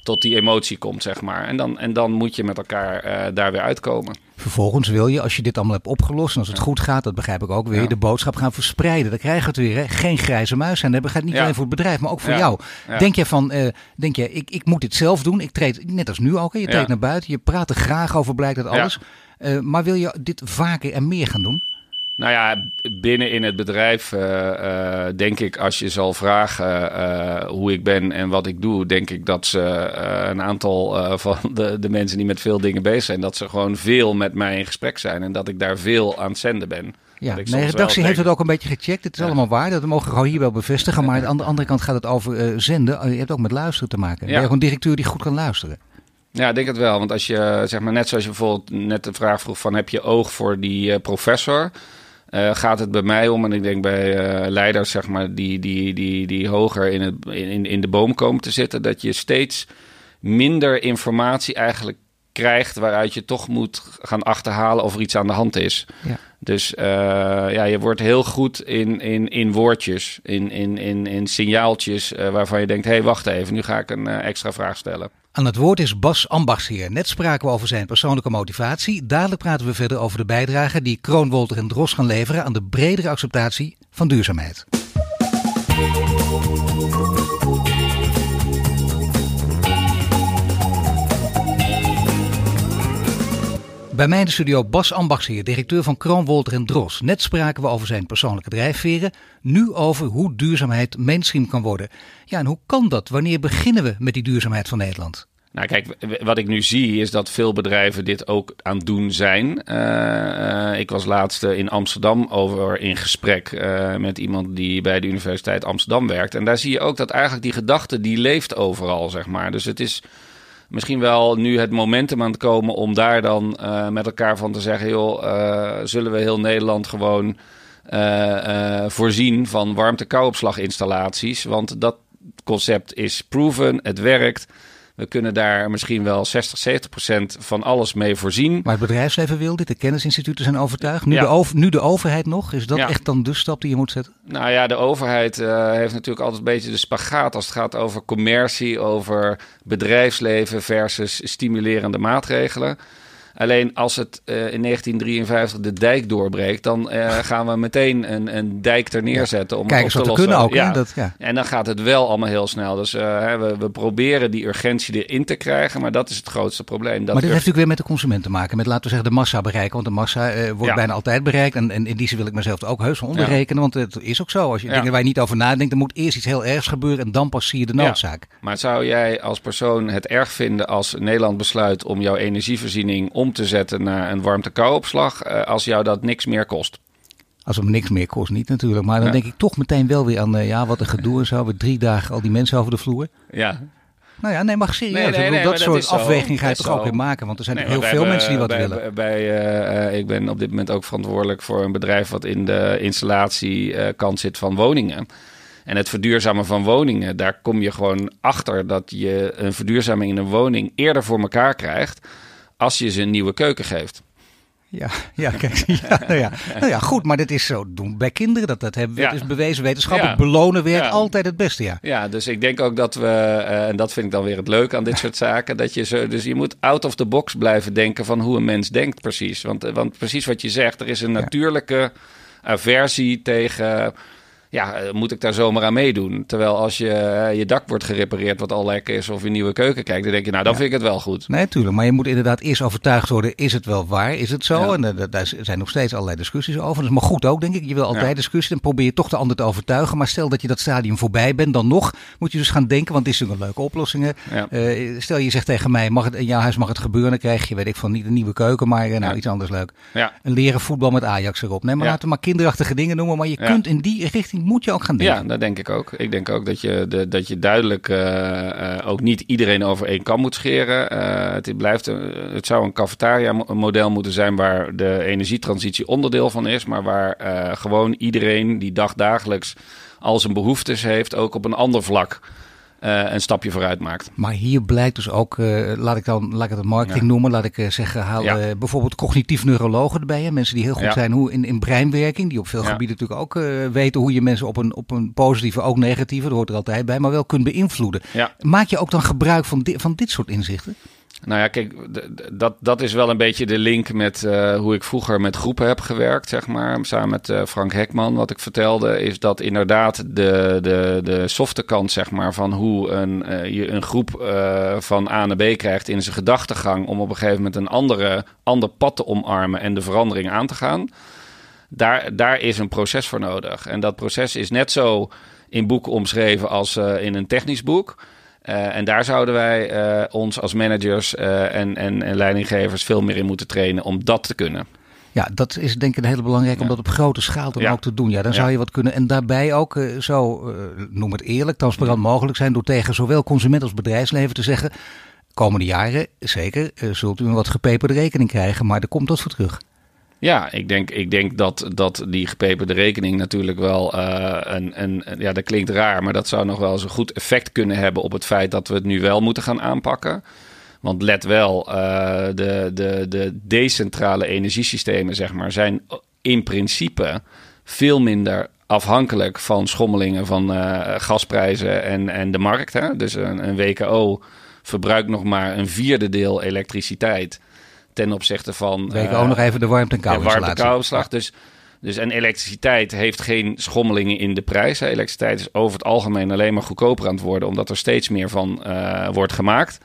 tot die emotie komt, zeg maar. En dan, en dan moet je met elkaar uh, daar weer uitkomen. Vervolgens wil je, als je dit allemaal hebt opgelost en als het ja. goed gaat, dat begrijp ik ook, wil je de boodschap gaan verspreiden. Dan krijg je het weer, hè? geen grijze muis zijn. Dat gaat niet ja. alleen voor het bedrijf, maar ook voor jou. Denk je van, uh, denk je, ik, ik moet dit zelf doen. Ik treed, net als nu ook, hè? je treedt naar buiten, je praat er graag over, blijkt dat alles. Uh, maar wil je dit vaker en meer gaan doen? Nou ja, binnen in het bedrijf uh, uh, denk ik, als je zal vragen uh, hoe ik ben en wat ik doe, denk ik dat ze een aantal van de, de mensen die met veel dingen bezig zijn, dat ze gewoon veel met mij in gesprek zijn en dat ik daar veel aan het zenden ben. Ja, nee, de redactie heeft het ook een beetje gecheckt. Het is ja. allemaal waar. Dat mogen we gewoon hier wel bevestigen. Maar aan de andere kant gaat het over zenden. Je hebt ook met luisteren te maken. Ja. Ben je gewoon een directeur die goed kan luisteren? Ja, ik denk het wel. Want als je, zeg maar, net zoals je bijvoorbeeld net de vraag vroeg van... heb je oog voor die professor... Uh, gaat het bij mij om, en ik denk bij uh, leiders, zeg maar, die, die, die, die hoger in, het, in, in de boom komen te zitten, dat je steeds minder informatie eigenlijk krijgt waaruit je toch moet gaan achterhalen of er iets aan de hand is. Ja. Dus uh, ja, je wordt heel goed in, in, in woordjes, in, in, in, in signaaltjes waarvan je denkt, hé, hey, wacht even, nu ga ik een extra vraag stellen. Aan het woord is Bas Ambachtsheer. Net spraken we over zijn persoonlijke motivatie. Dadelijk praten we verder over de bijdrage die Kroon, Wolter en Dros gaan leveren aan de bredere acceptatie van duurzaamheid. Bij mij in de studio Bas Ambachtsheer, directeur van Kroon, Wolter en Dros. Net spraken we over zijn persoonlijke drijfveren. Nu over hoe duurzaamheid mainstream kan worden. Ja, en hoe kan dat? Wanneer beginnen we met die duurzaamheid van Nederland? Nou, kijk, wat ik nu zie is dat veel bedrijven dit ook aan het doen zijn. Uh, uh, ik was laatst in Amsterdam over in gesprek met iemand die bij de Universiteit Amsterdam werkt. En daar zie je ook dat eigenlijk die gedachte die leeft overal, zeg maar. Dus het is misschien wel nu het momentum aan het komen om daar dan uh, met elkaar van te zeggen: joh, uh, zullen we heel Nederland gewoon uh, voorzien van warmte-kouopslaginstallaties? Want dat concept is proven, het werkt. We kunnen daar misschien wel 60, 70 procent van alles mee voorzien. Maar het bedrijfsleven wil dit, de kennisinstituten zijn overtuigd. Nu, ja. de, over, nu de overheid nog, is dat ja. echt dan de stap die je moet zetten? Nou ja, de overheid uh, heeft natuurlijk altijd een beetje de spagaat als het gaat over commercie, over bedrijfsleven versus stimulerende maatregelen. Alleen als het in 1953 de dijk doorbreekt, dan gaan we meteen een, een dijk er neerzetten om Kijk op te lossen. kunnen ook. Ja. Dat, ja. En dan gaat het wel allemaal heel snel. Dus we, we, proberen die urgentie erin te krijgen, maar dat is het grootste probleem. Dat maar dit heeft natuurlijk weer met de consument te maken. Met laten we zeggen de massa bereiken. Want de massa wordt bijna altijd bereikt. En, en in die zin wil ik mezelf ook heus van onderrekenen. Want het is ook zo. Als je dingen waar je niet over nadenkt, dan moet eerst iets heel ergs gebeuren. En dan pas zie je de noodzaak. Maar zou jij als persoon het erg vinden als Nederland besluit om jouw energievoorziening om te zetten naar een warmte-kou-opslag, als jou dat niks meer kost? Als het me niks meer kost, niet natuurlijk. Maar dan denk ik toch meteen wel weer aan, ja, wat een gedoe en zo. We drie dagen al die mensen over de vloer. Ja, nou ja, nee, maar serieus. Nee, nee, nee, dat soort afweging ga je toch ook weer maken. Want er zijn heel veel mensen die wat bij, willen. Bij, uh, ik ben op dit moment ook verantwoordelijk voor een bedrijf wat in de installatiekant zit van woningen. En het verduurzamen van woningen, daar kom je gewoon achter dat je een verduurzaming in een woning eerder voor elkaar krijgt als je ze een nieuwe keuken geeft. Ja, [LAUGHS] ja, kijk, ja, nou ja, nou ja, goed, maar dit is zo doen bij kinderen. Dat, dat, hebben, ja. is bewezen wetenschappelijk. Belonen werkt altijd het beste, ja. Ja, dus ik denk ook dat we, uh, en dat vind ik dan weer het leuke aan dit soort [LAUGHS] zaken, dat je zo, dus je moet out of the box blijven denken van hoe een mens denkt precies. Want, want precies wat je zegt, er is een natuurlijke aversie tegen ja, eh, moet ik daar zomaar aan meedoen? Terwijl als je, uh, je dak wordt gerepareerd, wat al lekker is, of je nieuwe keuken kijkt, dan denk je, nou, dan vind ik het wel goed. Nee, tuurlijk. Maar je moet inderdaad eerst overtuigd worden, is het wel waar? Is het zo? En uh, daar zijn nog steeds allerlei discussies over. Dat is maar goed ook, denk ik. Je wil altijd discussie en probeer je toch de ander te overtuigen. Maar stel dat je dat stadium voorbij bent, dan nog moet je dus gaan denken, want dit is natuurlijk een leuke oplossing. stel je zegt tegen mij, mag het, in jouw huis mag het gebeuren, dan krijg je, weet ik van, niet een nieuwe keuken, maar nou, iets anders leuk. Een leren voetbal met Ajax erop. Nee, maar laten we maar kinderachtige dingen noemen. Maar je kunt in die richting, moet je ook gaan denken. Ja, dat denk ik ook. Ik denk ook dat je, de, dat je duidelijk uh, uh, ook niet iedereen over één kam moet scheren. Uh, het, blijft, het zou een cafetaria-model moeten zijn waar de energietransitie onderdeel van is, maar waar gewoon iedereen die dagdagelijks al zijn behoeftes heeft, ook op een ander vlak uh, een stapje vooruit maakt. Maar hier blijkt dus ook, uh, laat ik dan laat ik het marketing ja. noemen, laat ik uh, zeggen, haal ja. bijvoorbeeld cognitief neurologen erbij. Hè? Mensen die heel goed ja. zijn hoe in, in breinwerking, die op veel gebieden natuurlijk ook weten hoe je mensen op een, op een positieve, ook negatieve, dat hoort er altijd bij, maar wel kunt beïnvloeden. Maak je ook dan gebruik van, di van dit soort inzichten? Nou ja, kijk, dat, dat is wel een beetje de link met uh, hoe ik vroeger met groepen heb gewerkt, zeg maar. Samen met uh, Frank Hekman. Wat ik vertelde, is dat inderdaad de, de, de softe kant, zeg maar, van hoe een, uh, je een groep van A naar B krijgt in zijn gedachtegang. om op een gegeven moment een andere, ander pad te omarmen en de verandering aan te gaan. Daar, daar is een proces voor nodig. En dat proces is net zo in boeken omschreven als in een technisch boek. Uh, en daar zouden wij uh, ons als managers uh, en, en, en, leidinggevers veel meer in moeten trainen om dat te kunnen. Ja, dat is denk ik een hele belangrijke om dat op grote schaal dan ja. ook te doen. Ja, dan zou je wat kunnen. En daarbij ook zo, noem het eerlijk, transparant mogelijk zijn door tegen zowel consument als bedrijfsleven te zeggen. Komende jaren, zeker, zult u een wat gepeperde rekening krijgen, maar er komt wat voor terug. Ja, ik denk, ik denk dat, dat die gepeperde rekening natuurlijk wel uh, een, een, Ja, dat klinkt raar, maar dat zou nog wel eens een goed effect kunnen hebben op het feit dat we het nu wel moeten gaan aanpakken. Want let wel, uh, de, de, de decentrale energiesystemen, zeg maar, zijn in principe veel minder afhankelijk van schommelingen van uh, gasprijzen en, en de markt. Hè? Dus een, een WKO verbruikt nog maar een vierde deel elektriciteit ten opzichte van... Weet ook nog even de warmte- en kou warmte Dus, dus en elektriciteit heeft geen schommelingen in de prijs. Elektriciteit is over het algemeen alleen maar goedkoper aan het worden... omdat er steeds meer van uh, wordt gemaakt.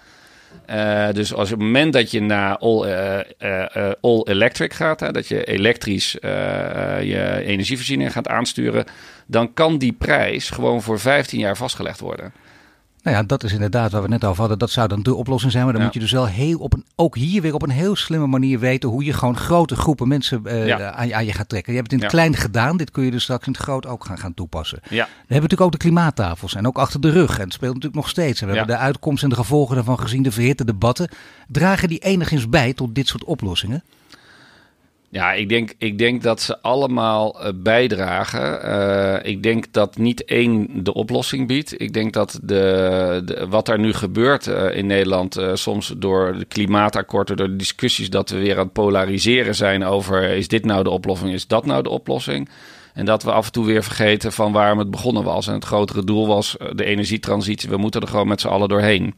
Uh, dus als op het moment dat je naar all, uh, all electric gaat... Hè, dat je elektrisch je energievoorziening gaat aansturen... dan kan die prijs gewoon voor 15 jaar vastgelegd worden. Nou ja, dat is inderdaad waar we net over hadden. Dat zou dan de oplossing zijn. Maar dan Ja. moet je dus wel heel op een, ook hier weer op een heel slimme manier weten hoe je gewoon grote groepen mensen eh, Ja. aan, je- aan je gaat trekken. Je hebt het in het Ja. klein gedaan. Dit kun je dus straks in het groot ook gaan, gaan toepassen. Ja. We hebben natuurlijk ook de klimaattafels en ook achter de rug. En het speelt natuurlijk nog steeds. En we hebben de uitkomst en de gevolgen daarvan gezien, de verhitte debatten. Dragen die enigszins bij tot dit soort oplossingen? Ja, ik denk, ik denk dat ze allemaal eh, bijdragen. Eh, ik denk dat niet één de oplossing biedt. Ik denk dat de, wat er nu gebeurt eh, in Nederland, soms door de klimaatakkoorden, door de discussies dat we weer aan het polariseren zijn over is dit nou de oplossing, is dat nou de oplossing? En dat we af en toe weer vergeten van waarom het begonnen was. En het grotere doel was de energietransitie. We moeten er gewoon met z'n allen doorheen.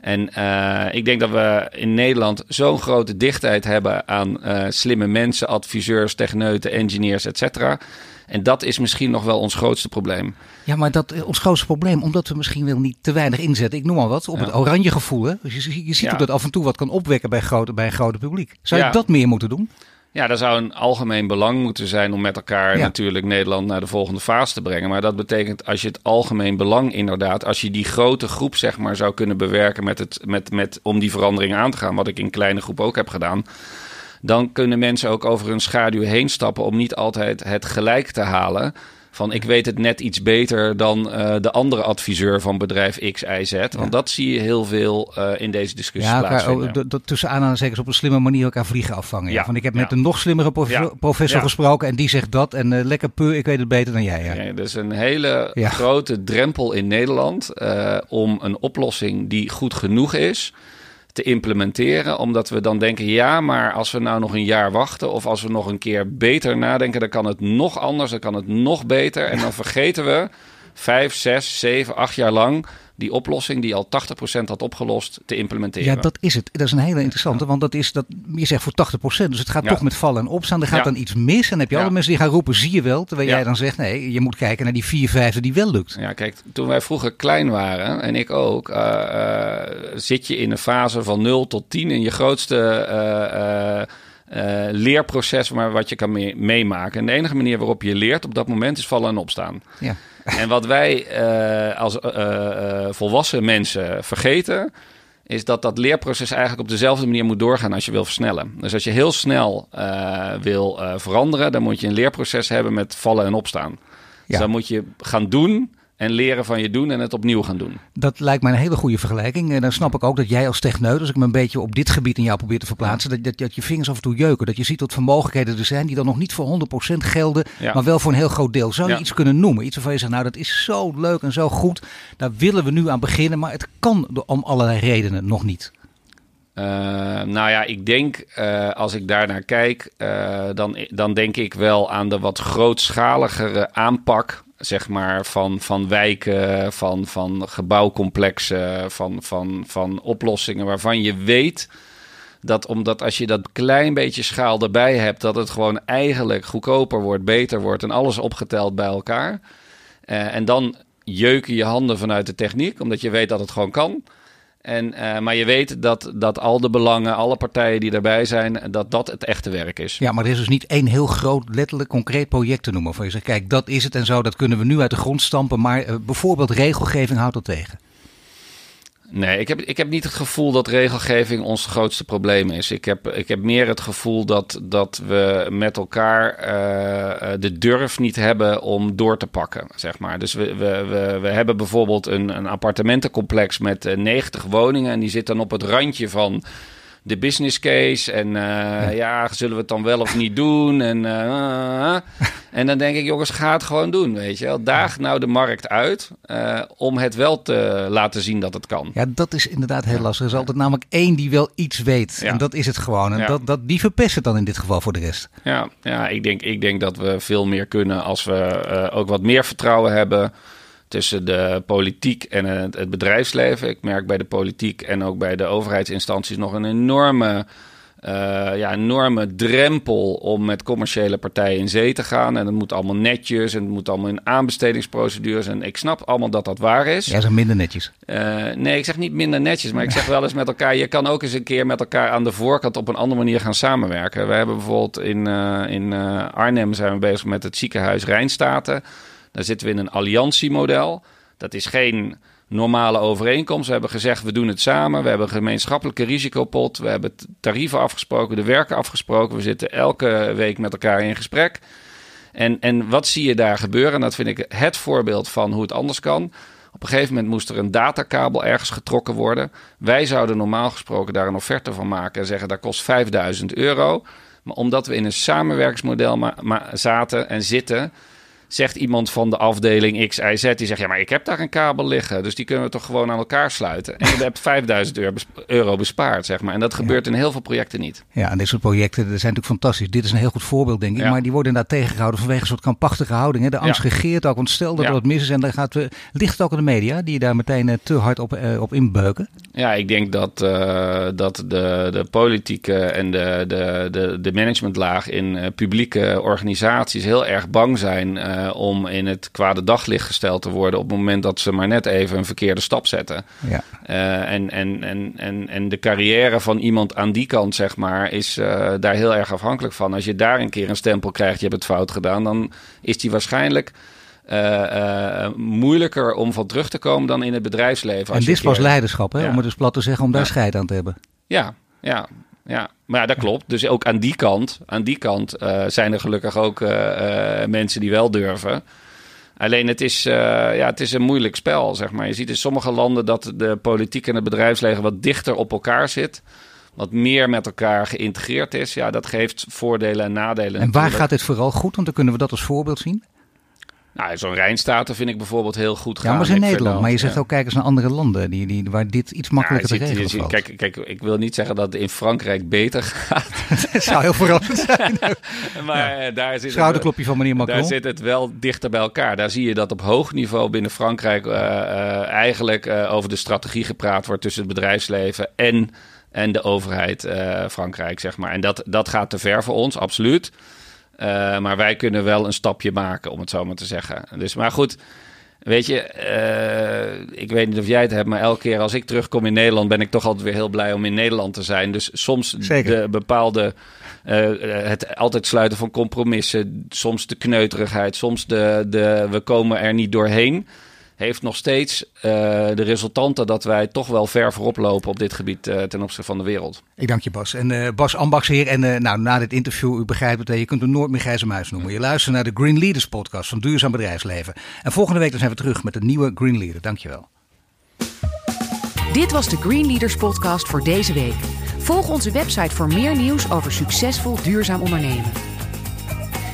En uh, ik denk dat we in Nederland zo'n grote dichtheid hebben aan uh, slimme mensen, adviseurs, techneuten, engineers, et cetera. En dat is misschien nog wel ons grootste probleem. Ja, maar dat ons grootste probleem, omdat we misschien wel niet te weinig inzetten. Ik noem maar wat, op het oranje gevoel. Hè? Dus je, je ziet ja. dat af en toe wat kan opwekken bij, grote, bij een grote publiek. Zou je dat meer moeten doen? Ja, dat zou een algemeen belang moeten zijn om met elkaar natuurlijk Nederland naar de volgende fase te brengen. Maar dat betekent als je het algemeen belang inderdaad, als je die grote groep zeg maar zou kunnen bewerken met het, met, met, om die verandering aan te gaan, wat ik in kleine groep ook heb gedaan. Dan kunnen mensen ook over hun schaduw heen stappen om niet altijd het gelijk te halen van ik weet het net iets beter dan uh, de andere adviseur van bedrijf X, Y, Z. Want ja. dat zie je heel veel uh, in deze discussie ja, plaatsvinden. Ja, oh, tussen aanhalingstekens op een slimme manier elkaar vliegen afvangen. Ja. Van ik heb met een nog slimmere prof professor gesproken en die zegt dat. En uh, lekker pu, ik weet het beter dan jij. Ja. dat is een hele grote drempel in Nederland om een oplossing die goed genoeg is te implementeren. Omdat we dan denken, ja, maar als we nou nog een jaar wachten of als we nog een keer beter nadenken, dan kan het nog anders, dan kan het nog beter. En dan [LAUGHS] vergeten we vijf, zes, zeven, acht jaar lang die oplossing die al 80% had opgelost te implementeren. Ja, dat is het. Dat is een hele interessante, want dat is dat je zegt voor 80%, dus het gaat toch met vallen en opstaan. Er gaat dan iets mis en dan heb je alle mensen die gaan roepen, zie je wel, terwijl jij dan zegt, nee, je moet kijken naar die vier vijfde die wel lukt. Ja, kijk, toen wij vroeger klein waren en ik ook, uh, uh, zit je in een fase van 0 tot 10 in je grootste uh, leerproces maar wat je kan meemaken. En de enige manier waarop je leert op dat moment is vallen en opstaan. Ja. [LAUGHS] En wat wij uh, als uh, volwassen mensen vergeten, is dat dat leerproces eigenlijk op dezelfde manier moet doorgaan als je wil versnellen. Dus als je heel snel wil veranderen, dan moet je een leerproces hebben met vallen en opstaan. Ja. Dus dan moet je gaan doen en leren van je doen en het opnieuw gaan doen. Dat lijkt mij een hele goede vergelijking. En dan snap ik ook dat jij als techneut, als ik me een beetje op dit gebied in jou probeer te verplaatsen, dat, dat, dat je vingers af en toe jeuken. Dat je ziet wat voor mogelijkheden er zijn die dan nog niet voor 100% gelden, maar wel voor een heel groot deel. Zou je iets kunnen noemen? Iets waarvan je zegt, nou dat is zo leuk en zo goed, daar willen we nu aan beginnen, maar het kan om allerlei redenen nog niet. Uh, nou ja, ik denk uh, als ik daar naar kijk, uh, dan, dan denk ik wel aan de wat grootschaligere aanpak zeg maar, van, van wijken, van, van gebouwcomplexen, van, van, van oplossingen waarvan je weet dat omdat als je dat klein beetje schaal erbij hebt, dat het gewoon eigenlijk goedkoper wordt, beter wordt en alles opgeteld bij elkaar. Uh, en dan jeuken je handen vanuit de techniek, omdat je weet dat het gewoon kan. En, uh, maar je weet dat, dat al de belangen, alle partijen die daarbij zijn, dat dat het echte werk is. Ja, maar er is dus niet één heel groot, letterlijk concreet project te noemen. Waar je zegt, kijk, dat is het en zo, dat kunnen we nu uit de grond stampen. Maar uh, bijvoorbeeld regelgeving houdt dat tegen. Nee, ik heb, ik heb niet het gevoel dat regelgeving ons grootste probleem is. Ik heb, ik heb meer het gevoel dat, dat we met elkaar uh, de durf niet hebben om door te pakken, zeg maar. Dus we, we, we, we hebben bijvoorbeeld een, een appartementencomplex met 90 woningen... en die zit dan op het randje van de business case. En uh, ja. ja. zullen we het dan wel of niet doen? En, uh, en dan denk ik, jongens, ga het gewoon doen, weet je wel. Daag nou de markt uit uh, om het wel te laten zien dat het kan. Ja, dat is inderdaad heel lastig. Er is altijd namelijk één die wel iets weet. Ja. En dat is het gewoon. En dat, dat, die verpest het dan in dit geval voor de rest. Ja, ja ik, denk, ik denk dat we veel meer kunnen als we ook wat meer vertrouwen hebben tussen de politiek en het, het, bedrijfsleven. Ik merk bij de politiek en ook bij de overheidsinstanties nog een enorme, uh, ja, enorme drempel om met commerciële partijen in zee te gaan. En het moet allemaal netjes en het moet allemaal in aanbestedingsprocedures. En ik snap allemaal dat dat waar is. Ja, zijn minder netjes. Uh, nee, ik zeg niet minder netjes, maar ik zeg wel eens met elkaar: je kan ook eens een keer met elkaar aan de voorkant op een andere manier gaan samenwerken. We hebben bijvoorbeeld in, uh, in Arnhem zijn we bezig met het ziekenhuis Rijnstaten. Daar zitten we in een alliantiemodel. Dat is geen normale overeenkomst. We hebben gezegd, we doen het samen. We hebben een gemeenschappelijke risicopot. We hebben tarieven afgesproken, de werken afgesproken. We zitten elke week met elkaar in gesprek. En, en wat zie je daar gebeuren? En dat vind ik het voorbeeld van hoe het anders kan. Op een gegeven moment moest er een datakabel ergens getrokken worden. Wij zouden normaal gesproken daar een offerte van maken en zeggen dat kost 5000 euro. Maar omdat we in een samenwerkingsmodel zaten en zitten, zegt iemand van de afdeling X, Y, Z, die zegt, ja, maar ik heb daar een kabel liggen, dus die kunnen we toch gewoon aan elkaar sluiten. En je hebt 5000 euro bespaard, zeg maar. En dat gebeurt in heel veel projecten niet. Ja, en dit soort projecten zijn natuurlijk fantastisch. Dit is een heel goed voorbeeld, denk ik. Maar die worden inderdaad tegengehouden vanwege een soort krampachtige houding. Hè? De angst regeert ook, want stel dat er wat mis is en dan gaat we, ligt het ook in de media, die daar meteen eh, te hard op, uh, op inbeuken. Ja, ik denk dat, uh, dat de, de politieke en de, de, de, de managementlaag in publieke organisaties heel erg bang zijn om in het kwade daglicht gesteld te worden op het moment dat ze maar net even een verkeerde stap zetten. Ja. Uh, en, en, en, en, en de carrière van iemand aan die kant, zeg maar, is uh, daar heel erg afhankelijk van. Als je daar een keer een stempel krijgt, je hebt het fout gedaan, dan is die waarschijnlijk uh, moeilijker om van terug te komen dan in het bedrijfsleven. En dit is pas leiderschap, hè? om het dus plat te zeggen, om daar scheid aan te hebben. Ja, ja, ja. Maar ja, dat klopt. Dus ook aan die kant, aan die kant zijn er gelukkig ook mensen die wel durven. Alleen het is, ja, het is een moeilijk spel, zeg maar. Je ziet in sommige landen dat de politiek en het bedrijfsleven wat dichter op elkaar zit wat meer met elkaar geïntegreerd is. Ja, dat geeft voordelen en nadelen. En waar gaat dit vooral goed? Want dan kunnen we dat als voorbeeld zien. Nou, zo'n Rijnstaten vind ik bijvoorbeeld heel goed gaan. Ja, maar in Nederland. maar je zegt ook, kijk eens naar andere landen die, die, waar dit iets makkelijker te regelen. Kijk, kijk, ik wil niet zeggen dat het in Frankrijk beter [LAUGHS] gaat. Het zou heel verrassend zijn. [LAUGHS] maar ja. daar zit Schouderklopje van meneer Macron. Daar zit het wel dichter bij elkaar. Daar zie je dat op hoog niveau binnen Frankrijk uh, uh, eigenlijk uh, over de strategie gepraat wordt tussen het bedrijfsleven en en de overheid uh, Frankrijk, zeg maar. En dat, dat gaat te ver voor ons, absoluut. Uh, maar wij kunnen wel een stapje maken, om het zo maar te zeggen. Dus, maar goed, weet je, uh, ik weet niet of jij het hebt, maar elke keer als ik terugkom in Nederland, ben ik toch altijd weer heel blij om in Nederland te zijn. Dus soms Zeker. de bepaalde, het altijd sluiten van compromissen, soms de kneuterigheid, soms de, de we komen er niet doorheen heeft nog steeds uh, de resultanten dat wij toch wel ver voorop lopen op dit gebied uh, ten opzichte van de wereld. Ik dank je Bas. En uh, Bas Ambaksheer, en nou, na dit interview, u begrijpt het, je kunt hem nooit meer grijze muis noemen. Je luistert naar de Green Leaders podcast van Duurzaam Bedrijfsleven. En volgende week dan zijn we terug met een nieuwe Green Leader. Dankjewel. Dit was de Green Leaders podcast voor deze week. Volg onze website voor meer nieuws over succesvol duurzaam ondernemen.